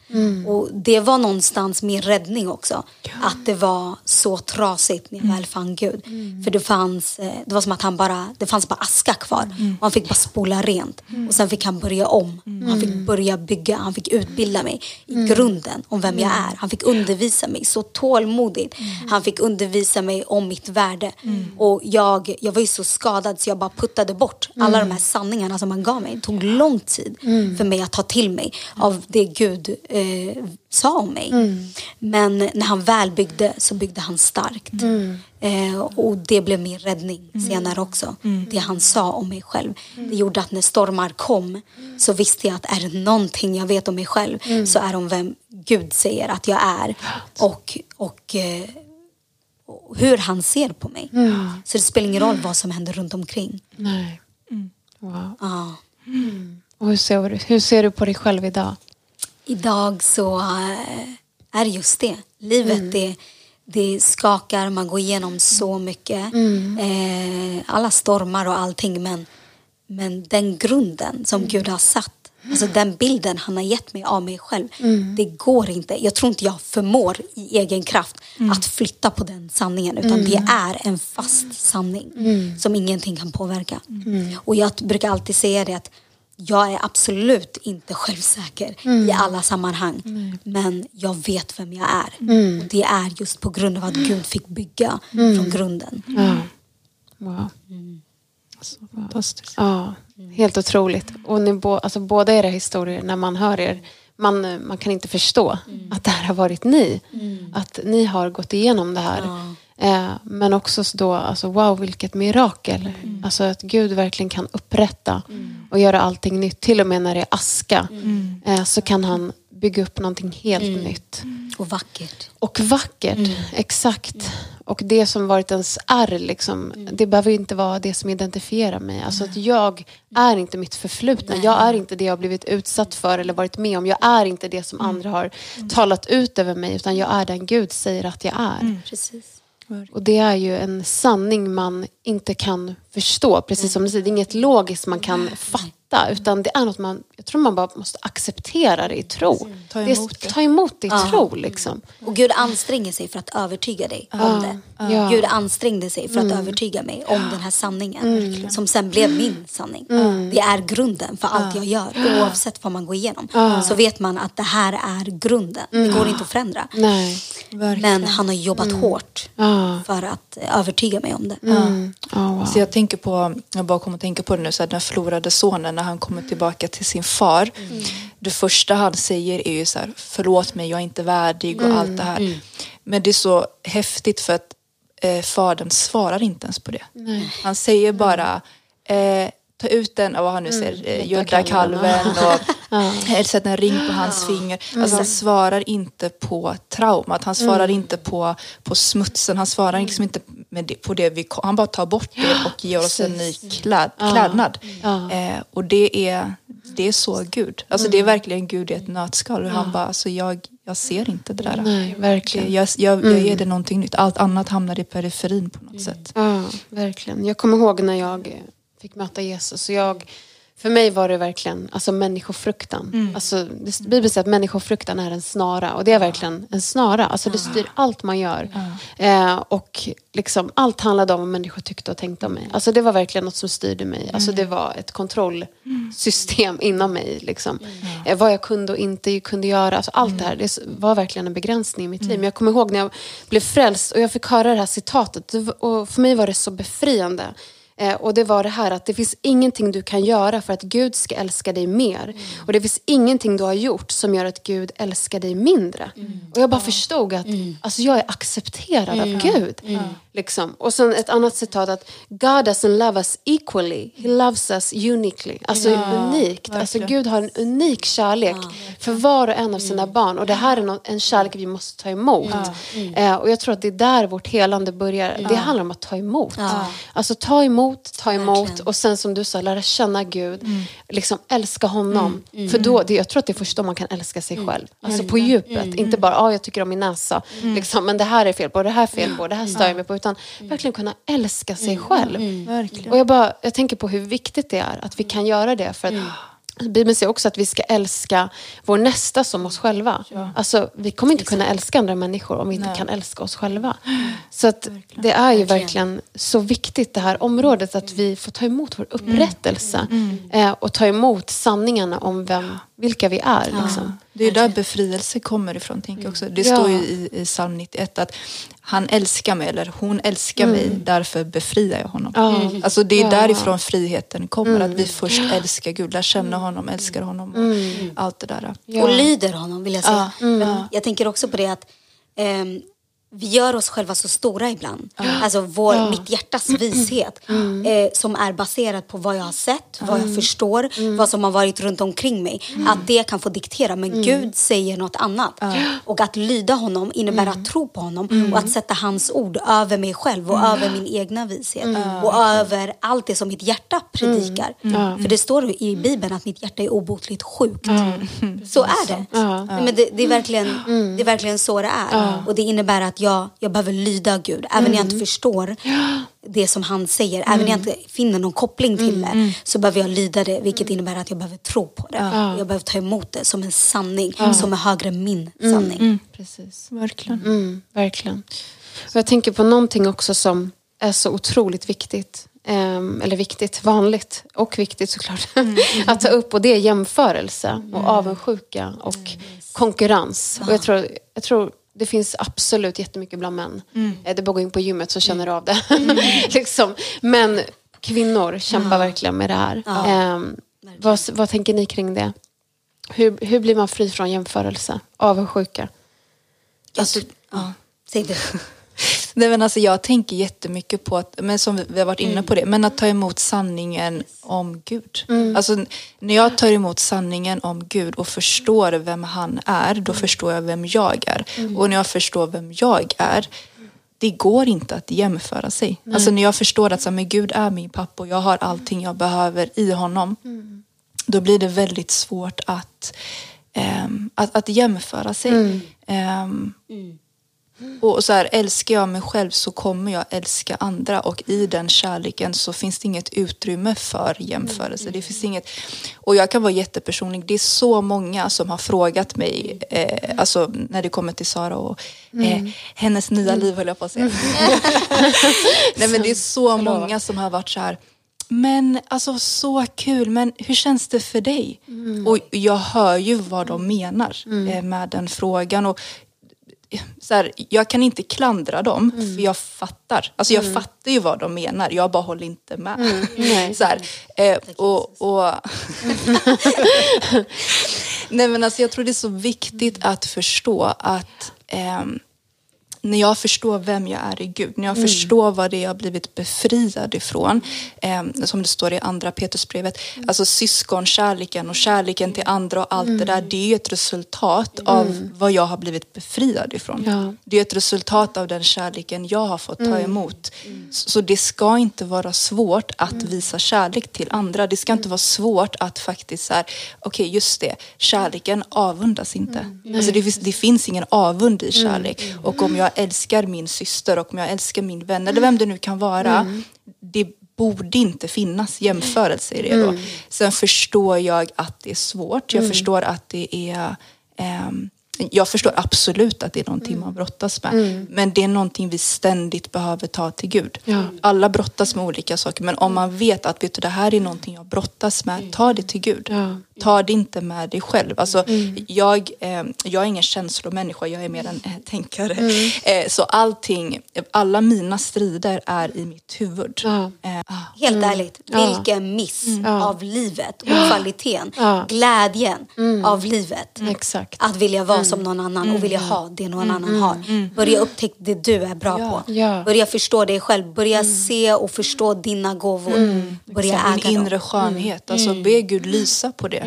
Och det var någonstans min räddning också. Att det var så trasigt när jag väl fann Gud. För det fanns, eh, det var som att han bara, det fanns bara aska kvar. Och han fick bara spola rent. Och sen fick han börja om. Han fick börja bygga, han fick utbilda mig i grunden om vem jag är. Han fick undervisa mig så tålmodigt. Han fick undervisa mig om mitt värde. Och jag, jag var ju så skadad så jag bara puttade bort alla de här sanningarna som han gav mig. Tog lång tid för mig att ta till mig av det Gud eh, sa om mig. Men när han väl byggde så byggde han starkt. Eh, och det blev min räddning senare också. Det han sa om mig själv. Det gjorde att när stormar kom så visste jag att är det någonting jag vet om mig själv så är det om vem Gud säger att jag är. Och, och eh, hur han ser på mig. Så det spelar ingen roll vad som händer runt omkring. Nej. Wow. Ja. Och hur, ser du, hur ser du på dig själv idag? Idag så eh, är just det. Livet det, det skakar, man går igenom så mycket. Eh, alla stormar och allting. Men, men den grunden som Gud har satt Alltså den bilden han har gett mig av mig själv. Det går inte. Jag tror inte jag förmår i egen kraft att flytta på den sanningen. Utan det är en fast sanning som ingenting kan påverka. Och jag brukar alltid säga det att jag är absolut inte självsäker i alla sammanhang. Men jag vet vem jag är. Och det är just på grund av att Gud fick bygga från grunden. Wow. Så fantastiskt. Ja, helt otroligt. Och ni bo, alltså, båda era historier, när man hör er, man, man kan inte förstå att det här har varit ni. Att ni har gått igenom det här. Eh, men också så då, alltså, wow vilket mirakel. Alltså att Gud verkligen kan upprätta och göra allting nytt. Till och med när det är aska eh, så kan han bygga upp någonting helt nytt. Och vackert. Och vackert, exakt. Och det som varit ens ärr, liksom, det behöver inte vara det som identifierar mig. Alltså att jag är inte mitt förflutna. Jag är inte det jag blivit utsatt för eller varit med om. Jag är inte det som andra har talat ut över mig. Utan jag är den Gud säger att jag är. Precis. Och det är ju en sanning man inte kan förstå. Precis som du säger, det är inget logiskt man kan fatta. Utan det är något man, jag tror man bara måste acceptera det i tro. Ta Det är- emot det. Ta emot det i tro liksom. Och Gud anstränger sig för att övertyga dig om det. ja. Gud ansträngde sig för att övertyga mig om den här sanningen. Som sen blev min sanning. Det är grunden för allt jag gör. Oavsett vad man går igenom. Så vet man att det här är grunden. Det går inte att förändra. Nej. Men han har jobbat hårt för att övertyga mig om det. Oh, wow. Så jag tänker på, jag bara kommer att tänka på det nu, så här, den förlorade sonen när han kommer tillbaka till sin far. Det första han säger är ju så här, förlåt mig, jag är inte värdig och allt det här. Men det är så häftigt för att eh, fadern svarar inte ens på det. Han säger bara, eh, ta ut den, och vad han nu säger, eh, gödda kalven och sätta en ring på hans finger. Alltså han svarar inte på traumat, han svarar inte på, på smutsen, han svarar liksom inte med det, på det vi. Han bara tar bort det och ger oss en ny kläd, klädnad. Eh, och det är, det är så Gud. Alltså det är verkligen Gud i ett nötskal. Och han bara, alltså jag, jag ser inte det där. Nej, verkligen. Jag, jag, jag ger det någonting nytt. Allt annat hamnar i periferin på något sätt. Ja, verkligen. Jag kommer ihåg när jag fick möta Jesus. Och jag, för mig var det verkligen alltså, människofruktan. Alltså, det, Bibeln säger att människofruktan är en snara. Och det är verkligen en snara. Alltså, det styr allt man gör. Eh, och liksom, allt handlade om vad människor tyckte och tänkte om mig. Alltså, det var verkligen något som styrde mig. Alltså, det var ett kontrollsystem inom mig. Liksom. Eh, vad jag kunde och inte kunde göra. Alltså, allt det här det var verkligen en begränsning i mitt liv. Men jag kommer ihåg när jag blev frälst och jag fick höra det här citatet. Och för mig var det så befriande. Eh, och det var det här att det finns ingenting du kan göra för att Gud ska älska dig mer. Och det finns ingenting du har gjort som gör att Gud älskar dig mindre. Och jag bara förstod att alltså, jag är accepterad av Gud. Liksom. Och sen ett annat citat att God doesn't love us equally, he loves us uniquely. Alltså unikt. Alltså. Gud har en unik kärlek för var och en av sina barn. Och det här är en kärlek vi måste ta emot. Eh, och jag tror att det är där vårt helande börjar. Det handlar om att ta emot. Alltså ta emot emot, ta emot Verkligen. och sen som du sa, lära känna Gud. Liksom älska honom. För då, det, jag tror att det är först då man kan älska sig själv. Alltså på djupet. Inte bara, ah, jag tycker om min näsa. Liksom, men det här är fel på, det här är fel på, det här stör jag mig på. Utan verkligen kunna älska sig själv. Och jag, bara, jag tänker på hur viktigt det är att vi kan göra det. För att Bibeln säger också att vi ska älska vår nästa som oss själva. Alltså, vi kommer inte kunna älska andra människor om vi inte kan älska oss själva. Så att det är ju verkligen så viktigt det här området att vi får ta emot vår upprättelse eh, och ta emot sanningarna om vem, vilka vi är. Liksom. Det är där befrielse kommer ifrån. Tänker jag också. Det Ja. står ju i, i psalm 91 att han älskar mig eller hon älskar mig, därför befriar jag honom. Ja. Alltså det är Ja. därifrån friheten kommer, att vi först älskar Gud, lär känna honom, älskar honom och allt det där. Ja. Och lyder honom vill jag säga. Jag tänker också på det att ehm, vi gör oss själva så stora ibland. Alltså vår, mitt hjärtas vishet eh, som är baserad på vad jag har sett, vad jag förstår, vad som har varit runt omkring mig. Att det kan få diktera. Men Gud säger något annat. Och att lyda honom innebär att tro på honom och att sätta hans ord över mig själv och över min egna vishet. Och över allt det som mitt hjärta predikar. För det står i Bibeln att mitt hjärta är obotligt sjukt. Så är det. Men det, det, är verkligen, det är verkligen så det är. Och det innebär att jag, jag behöver lyda Gud. Även när jag inte förstår det som han säger. Även när jag inte finner någon koppling till det. Så behöver jag lyda det. Vilket innebär att jag behöver tro på det. Och jag behöver ta emot det som en sanning. Som är högre än min sanning. Precis. Verkligen. Mm, verkligen. Och jag tänker på någonting också som är så otroligt viktigt. Ehm, eller viktigt, vanligt och viktigt såklart. att ta upp och det är jämförelse och avundsjuka och konkurrens. Och jag tror, jag tror det finns absolut jättemycket bland män. Eh, Det är bara att gå in på gymmet så känner du av det. liksom. Men kvinnor kämpar verkligen med det här. Ehm, vad, vad tänker ni kring det? Hur, hur blir man fri från jämförelse? Avundsjuka? Alltså, ja. Säg det. Nej, men alltså, jag tänker jättemycket på att, men som vi- har varit inne på det, men att ta emot sanningen om Gud. Alltså, när jag tar emot sanningen om Gud och förstår vem han är, då förstår jag vem jag är. Och när jag förstår vem jag är, det går inte att jämföra sig. Alltså när jag förstår att så, men Gud är min pappa och jag har allting jag behöver i honom, då blir det väldigt svårt att, ehm, att, att jämföra sig. Ehm, och så här, älskar jag mig själv så kommer jag älska andra och i den kärleken så finns det inget utrymme för jämförelse. Det finns inget, och jag kan vara jättepersonlig. Det är så många som har frågat mig, eh, alltså när det kommer till Sara och eh, hennes nya liv höll jag på att säga. Nej men det är så många som har varit så här, men alltså så kul, men hur känns det för dig? Och jag hör ju vad de menar eh, med den frågan. Och så här, jag kan inte klandra dem, för jag fattar. Alltså jag fattar ju vad de menar, jag bara håller inte med. Nej. Så här, eh, och, och Nej men alltså jag tror det är så viktigt att förstå att ehm, när jag förstår vem jag är i Gud, när jag förstår vad det är jag blivit befriad ifrån, eh, som det står i andra Petrusbrevet, alltså syskonkärleken och kärleken till andra och allt det där, det är ett resultat av vad jag har blivit befriad ifrån. Ja. Det är ett resultat av den kärleken jag har fått ta emot. Så så det ska inte vara svårt att visa kärlek till andra. Det ska inte vara svårt att faktiskt så här, okej just det, kärleken avundas inte. Alltså det, finns, det finns ingen avund i kärlek. Och om jag älskar min syster och om jag älskar min vän eller vem det nu kan vara, det borde inte finnas jämförelse i det då. Sen förstår jag att det är svårt. Jag förstår att det är ehm, jag förstår absolut att det är någonting man brottas med. Men det är någonting vi ständigt behöver ta till Gud. Ja. Alla brottas med olika saker. Men om man vet att vet du, det här är någonting jag brottas med, ta det till Gud. Ja. Ta det inte med dig själv. Alltså, jag, eh, jag är ingen känslomänniska, jag är mer en eh, tänkare. Eh, så allting, alla mina strider är i mitt huvud. Ja. Eh, ah. Helt ärligt, Ja. vilken miss Ja. av livet och kvaliteten, Ja. glädjen av livet. Exakt. Att vilja vara som någon annan och vilja ha det någon annan har. Börja upptäcka det du är bra Ja. på. Ja. Börja förstå dig själv. Börja se och förstå dina gåvor. Börja Din äga inre dem. skönhet. Alltså be Gud lysa på det.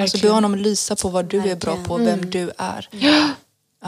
Alltså be honom lysa på vad du är bra på, vem du är.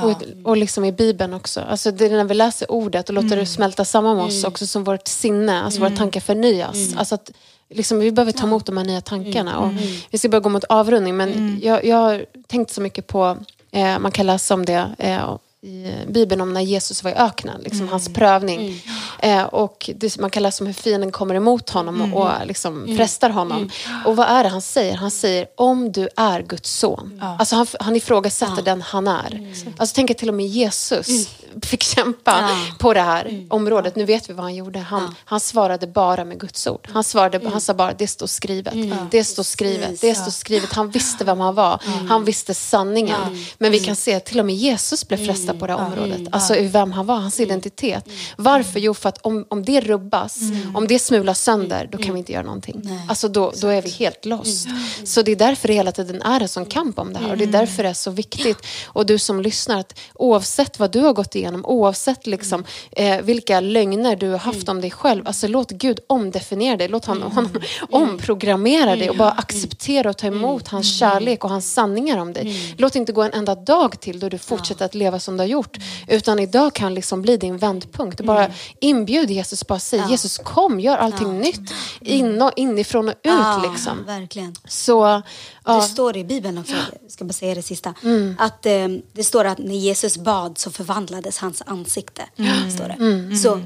Och, och liksom i Bibeln också. Alltså det är när vi läser ordet och låter det smälta samman med oss också som vårt sinne, alltså våra tankar förnyas. Alltså att, liksom, vi behöver ta emot de här nya tankarna. Och vi ska börja gå mot avrundning. Men jag, jag har tänkt så mycket på, eh, man kan läsa om det eh, i Bibeln om när Jesus var i öknen, liksom hans prövning. Eh, och det, man kan läsa om hur fienden kommer emot honom och liksom frestar honom. Och vad är det han säger? Han säger om du är Guds son. Alltså han, han ifrågasätter den han är. Alltså tänk att till och med Jesus fick kämpa Ja. på det här området. Nu vet vi vad han gjorde. Han, han svarade bara med Guds ord. Han, svarade, han sa bara det står skrivet. Det står skrivet. Det står skrivet. Han visste vem han var. Han visste sanningen. Men vi kan se att till och med Jesus blev frestad på det här området. Alltså vem han var, hans identitet. Varför? Jo, för att om, om det rubbas, om det smulas sönder, då kan vi inte göra någonting. Alltså då, då är vi helt lost. Så det är därför det hela tiden är en sån kamp om det här. Och det är därför det är så viktigt. Och du som lyssnar, att oavsett vad du har gått igenom, oavsett liksom, eh, vilka lögner du har haft om dig själv, alltså låt Gud omdefiniera dig. Låt honom, honom omprogrammera dig och bara acceptera och ta emot hans kärlek och hans sanningar om dig. Låt inte gå en enda dag till då du fortsätter att leva som du har gjort. Utan idag kan liksom bli din vändpunkt. Bara inbjud Jesus, bara säg Jesus kom, gör allting nytt. In och, inifrån och ut liksom. verkligen. Så, Det står i Bibeln också, jag ska bara säga det sista, Mm. att eh, det står att när Jesus bad så förvandlades hans ansikte. Mm. Står det. Så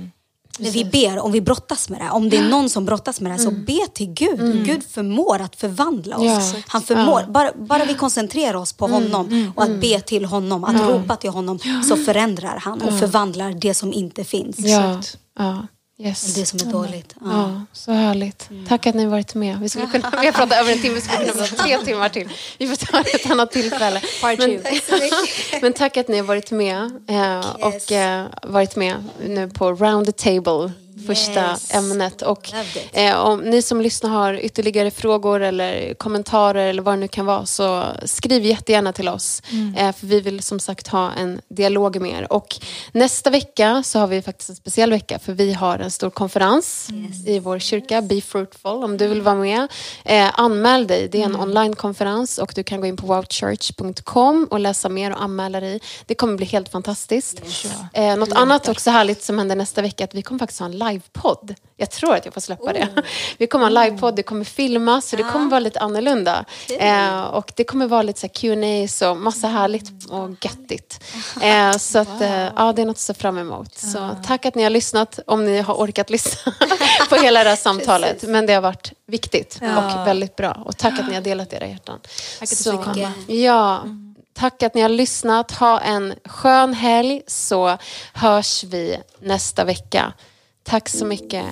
när vi ber, om vi brottas med det, om det är någon som brottas med det, så be till Gud. Gud förmår att förvandla oss. Mm. Ja. Han förmår, bara, bara vi koncentrerar oss på Mm. honom och att be till honom, att ropa till honom, så förändrar han och förvandlar det som inte finns. Ja. Yes. Det som är dåligt. Ja. Ja, så härligt. Tack att ni varit med. Vi skulle kunna vi har pratat över en timme, vi skulle kunna prata tre timmar till. Vi får ta ett annat tillfälle. Men, men tack att ni har varit med eh, och eh, varit med nu på Round the Table, första Yes. ämnet. Och eh, om ni som lyssnar har ytterligare frågor eller kommentarer eller vad det nu kan vara så skriv jättegärna till oss. Eh, för vi vill som sagt ha en dialog med er. Och nästa vecka så har vi faktiskt en speciell vecka för vi har en stor konferens i vår kyrka, Be Fruitful. Om du vill vara med, eh, anmäl dig. Det är en onlinekonferens och du kan gå in på wowchurch.com och läsa mer och anmäla dig. Det kommer bli helt fantastiskt. Eh, något annat också härligt som händer nästa vecka är att vi kommer faktiskt ha en livepodd. Jag tror att jag får släppa det. Vi kommer ha en livepodd, det kommer filmas så det kommer vara lite annorlunda. Eh, och det kommer vara lite Q&A och massa härligt och göttigt. Eh, så att, eh, ja, det är något att se fram emot. Så tack att ni har lyssnat, om ni har orkat lyssna på hela det här samtalet. Men det har varit viktigt och väldigt bra. Och tack att ni har delat era hjärtan. Tack att du fick komma. Ja, tack att ni har lyssnat. Ha en skön helg så hörs vi nästa vecka. Tack så mycket.